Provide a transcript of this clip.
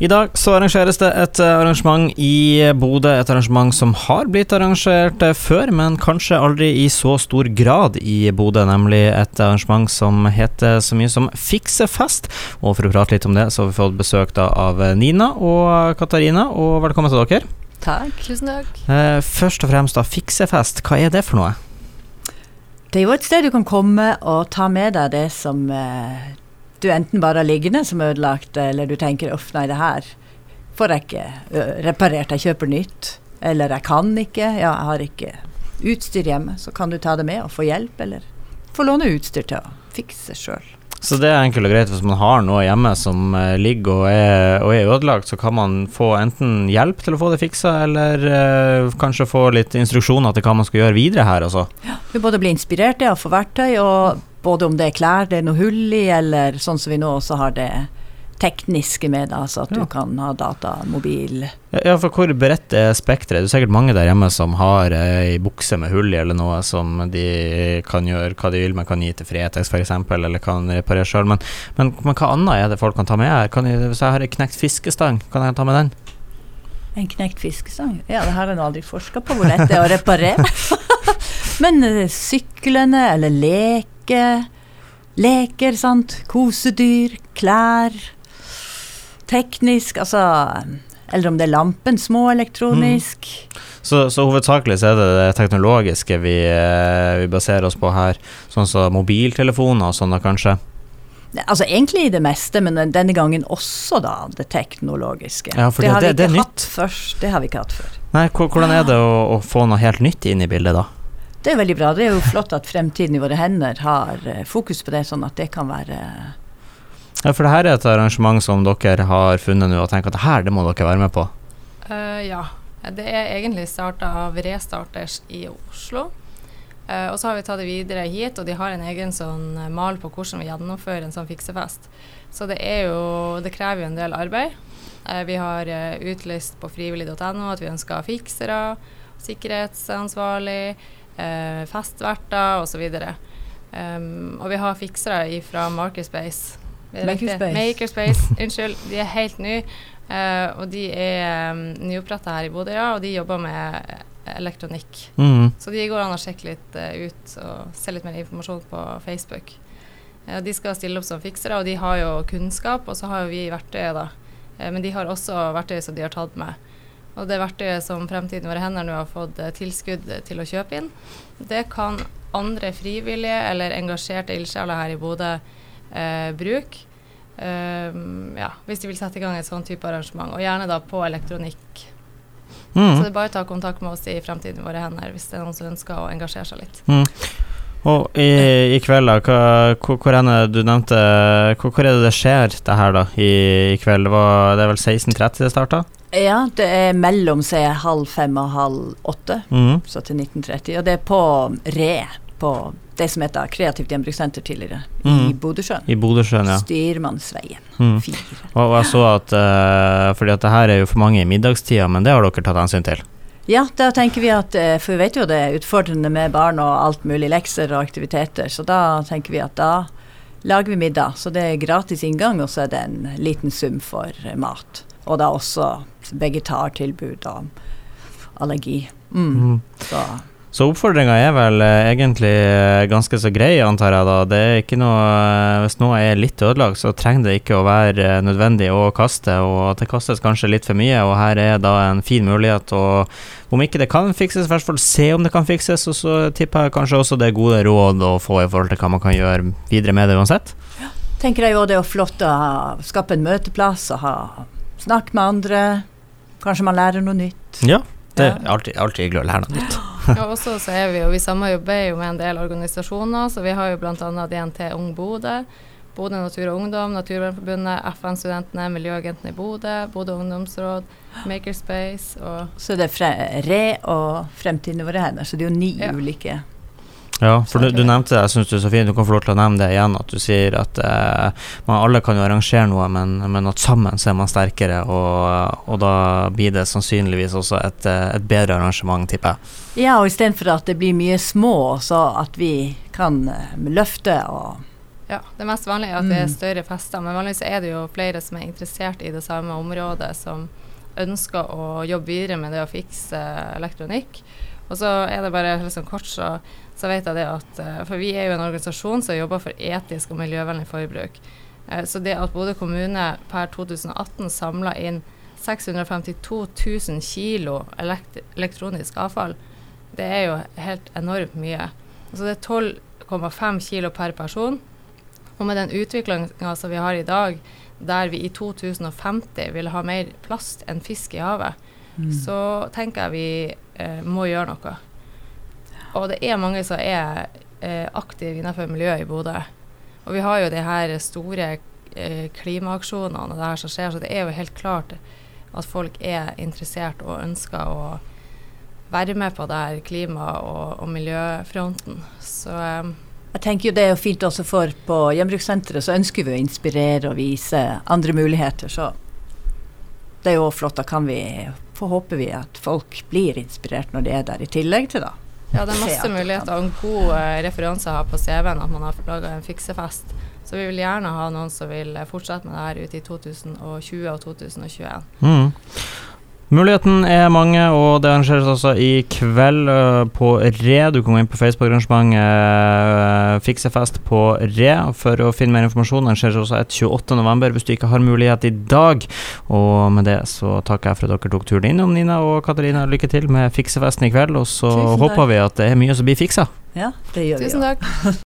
I dag så arrangeres det et arrangement i Bodø. Et arrangement som har blitt arrangert før, men kanskje aldri i så stor grad i Bodø. Nemlig et arrangement som heter så mye som Fiksefest. Og for å prate litt om det, så har vi fått besøk da av Nina og Katarina, og velkommen til dere. Takk. Tusen takk. Eh, først og fremst da, Fiksefest, hva er det for noe? Det er jo et sted du kan komme og ta med deg det som eh, du enten bare har liggende som ødelagt, eller du tenker uff, nei, det her får jeg ikke reparert, jeg kjøper nytt. Eller jeg kan ikke, ja, jeg har ikke utstyr hjemme. Så kan du ta det med og få hjelp, eller få låne utstyr til å fikse sjøl. Så det er enkelt og greit hvis man har noe hjemme som ligger og er, og er, ødelagt, så kan man få enten hjelp til å få det fiksa, eller uh, kanskje få litt instruksjoner til hva man skal gjøre videre her, altså. Ja, du både bli inspirert ja, få verktøy, og både om det er klær det er noe hull i, eller sånn som vi nå også har det tekniske med det, altså at ja. du kan ha data, mobil Ja, for hvor bredt er spekteret? Det er sikkert mange der hjemme som har ei bukse med hull i eller noe som de kan gjøre hva de vil med, kan gi til Fretex f.eks., eller kan reparere sjøl. Men, men, men, hva annet er det folk kan ta med her? Kan jeg, hvis jeg har ei knekt fiskestang, kan jeg ta med den? En knekt fiskestang? Ja, det har jeg aldri forska på hvor lett det er å reparere. men eh, syklene eller lek leke. Leker, sant. Kosedyr, klær. Teknisk, altså Eller om det er lampen, småelektronisk. Mm. Så, så hovedsakelig så er det det teknologiske vi, eh, vi baserer oss på her. Sånn som så mobiltelefoner og sånne kanskje? Altså Egentlig det meste, men denne gangen også da det teknologiske. Ja, det har det, nytt. først. Det har vi ikke hatt før. Nei, Hvordan er det å, å få noe helt nytt inn i bildet, da? Det er veldig bra. Det er jo flott at Fremtiden i våre hender har eh, fokus på det, sånn at det kan være Ja, For det her er et arrangement som dere har funnet nå og tenker at det her det må dere være med på? Uh, ja. Det er egentlig starta av Restarters i Oslo. Uh, og så har vi tatt det videre hit, og de har en egen sånn mal på hvordan vi gjennomfører en sånn fiksefest. Så det er jo Det krever jo en del arbeid. Uh, vi har utlyst på frivillig.no at vi ønsker fiksere, sikkerhetsansvarlig eh, festverter osv. Um, og vi har fiksere fra Makerspace. Makerspace. Makerspace. Unnskyld, de er helt nye. Uh, og de er um, nyoppretta her i Bodø, ja, og de jobber med elektronikk. Mm. Så de går an å sjekke litt uh, ut og se litt mer informasjon på Facebook. Uh, de skal stille opp som fiksere, og de har jo kunnskap, og så har jo vi verktøyet, da. Men de har også verktøy som de har tatt med. Og det verktøyet som Fremtiden våre hender nå har fått eh, tilskudd til å kjøpe inn, det kan andre frivillige eller engasjerte ildsjeler her i Bodø eh, bruke. Um, ja, hvis de vil sette i gang et sånn type arrangement, og gjerne da på elektronikk. Mm. Så det er bare å ta kontakt med oss i Fremtiden våre hender hvis det er noen som ønsker å engasjere seg litt. Mm. Og i, i, kveld, da, hva, hvor, hvor, er det du nevnte hvor, hvor, er det det skjer, det her, da, i, i kveld? Det, var, det er vel 16.30 det starta? Ja, det er mellom se, halv fem og halv åtte, mm. så til 1930. Og det er på Re, på det som heter Kreativt gjenbrukssenter tidligere, mm. i Bodøsjøen. I Bodøsjøen, ja. Styrmannsveien mm. Og, og, jeg så at uh, fordi at det her er jo for mange i middagstida, men det har dere tatt hensyn til? Ja, da tenker vi at eh, For vi vet jo det er utfordrende med barn og alt mulig lekser og aktiviteter, så da tenker vi at da lager vi middag. Så det er gratis inngang, og så er det en liten sum for mat. Og da også vegetartilbud og allergi. Mm. Mm. Så. Så oppfordringa er vel eh, egentlig eh, ganske så grei, antar jeg da. Det er ikke noe eh, Hvis noe er litt ødelagt, så trenger det ikke å være nødvendig å kaste, og at det kastes kanskje litt for mye, og her er da en fin mulighet å Om ikke det kan fikses, i hvert fall se om det kan fikses, og så tipper jeg kanskje også det er gode råd å få i forhold til hva man kan gjøre videre med det uansett. Ja, tenker jeg jo det er flott å skape en møteplass og ha Snakk med andre. Kanskje man lærer noe nytt. Ja, det er alltid, alltid hyggelig å lære noe nytt. ja, også så er Vi jo, vi samarbeider jo med en del organisasjoner, så vi har jo bl.a. DNT Ung Bodø. Bodø Natur og Ungdom, Naturvernforbundet, FN-studentene, Miljøagentene i Bodø, Bodø ungdomsråd, Makerspace og Så det er Re og Fremtiden vår her, så det er jo ni ja. ulike ja, for du, du, nevnte det, jeg syns du er så fint, du kan få lov til å nevne det igjen, at du sier at eh, man alle kan jo arrangere noe, men, men, at sammen så er man sterkere, og, og da blir det sannsynligvis også et, eh, et bedre arrangement, tipper jeg. Ja, og istedenfor at det blir mye små, så at vi kan eh, løfte og Ja, det mest vanlige er at det er mm. større fester, men vanligvis er det jo flere som er interessert i det samme området, som ønsker å jobbe videre med det å fikse elektronikk. Og så er det bare liksom kort, så, så vet jeg det at eh, For vi er jo en organisasjon som jobber for etisk og miljøvennlig forbruk. Eh, så det at Bodø kommune per 2018 samla inn 652 000 kilo elekt elektronisk avfall, det er jo helt enormt mye. Så det er 12,5 kilo per person. Og med den utviklinga som vi har i dag, der vi i 2050 vil ha mer plast enn fisk i havet, mm. så tenker jeg vi eh, må gjøre noe. Og det er mange som er eh, aktive innenfor miljøet i Bodø. Og vi har jo de her store eh, klimaaksjonene og det her som skjer, så det er jo helt klart at folk er interessert og ønsker å være med på det her klima- og, og miljøfronten. Så eh, jeg tenker jo Det er jo fint også for på Gjenbrukssenteret så ønsker vi å inspirere og vise andre muligheter. Så det er jo flott. Da kan vi få håpe vi at folk blir inspirert når de er der, i tillegg til da. Ja, det er masse muligheter og en god uh, referanse å ha på CV-en at man har laga en fiksefest. Så vi vil gjerne ha noen som vil fortsette med det her ute i 2020 og 2021. Mm. Muligheten er mange, og det arrangeres altså i kveld uh, på Re. Du kan gå inn på Facebook-arrangementet uh, Fiksefest på Re for å finne mer informasjon. Det arrangeres også et 28.11. hvis du ikke har mulighet i dag. Og med det så takker jeg for at dere tok turen innom, Nina og Katarina. Lykke til med fiksefesten i kveld, og så håper vi at det er mye som blir fiksa. Ja, det gjør Tusen vi. Tusen takk.